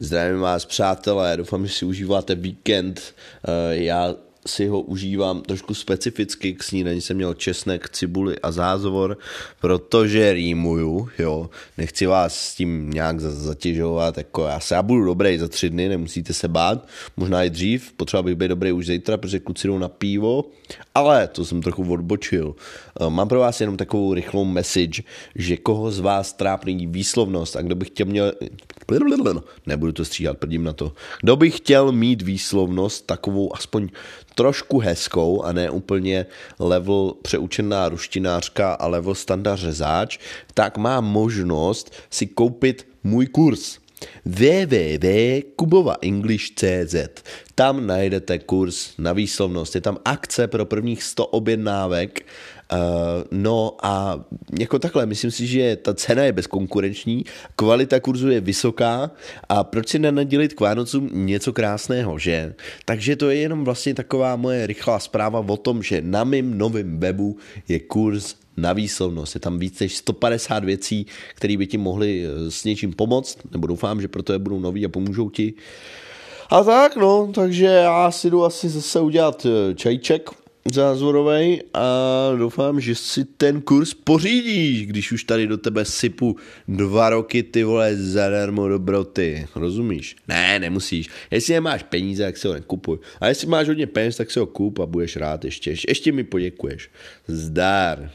Zdravím vás, přátelé, doufám, že si užíváte víkend. Eh, Já si ho užívám trošku specificky, k snídani jsem měl česnek, cibuli a zázvor, protože rýmuju, jo, nechci vás s tím nějak zatěžovat, jako já se já budu dobrý za tři dny, nemusíte se bát, možná i dřív, potřeba bych být dobrý už zítra, protože kluci jdou na pivo, ale to jsem trochu odbočil. Eh, Mám pro vás jenom takovou rychlou message, že koho z vás trápí výslovnost a kdo by chtěl měl... Nebudu to stříhat, prdím na to. Kdo by chtěl mít výslovnost takovou aspoň trošku hezkou a ne úplně level přeučená ruštinářka a level standard řezáč, tak má možnost si koupit můj kurz www.kubovaenglish.cz Tam najdete kurz na výslovnost. Je tam akce pro prvních 100 objednávek. Uh, no a jako takhle, myslím si, že ta cena je bezkonkurenční, kvalita kurzu je vysoká a proč si nenadělit k Vánocům něco krásného, že? Takže to je jenom vlastně taková moje rychlá zpráva o tom, že na mém novém webu je kurz na výslovnost. Je tam víc než 150 věcí, které by ti mohly eh, s něčím pomoct, nebo doufám, že proto je budou nový a pomůžou ti. A tak no, takže já si jdu asi zase udělat eh, čajček zázorovej a doufám, že si ten kurz pořídíš, když už tady do tebe sypu dva roky ty vole zadarmo dobroty, rozumíš? Ne, nemusíš. Jestli nemáš peníze, tak si ho nekupuj. A jestli máš hodně peněz, tak si ho kup a budeš rád ještě. Ještě mi poděkuješ. Zdar.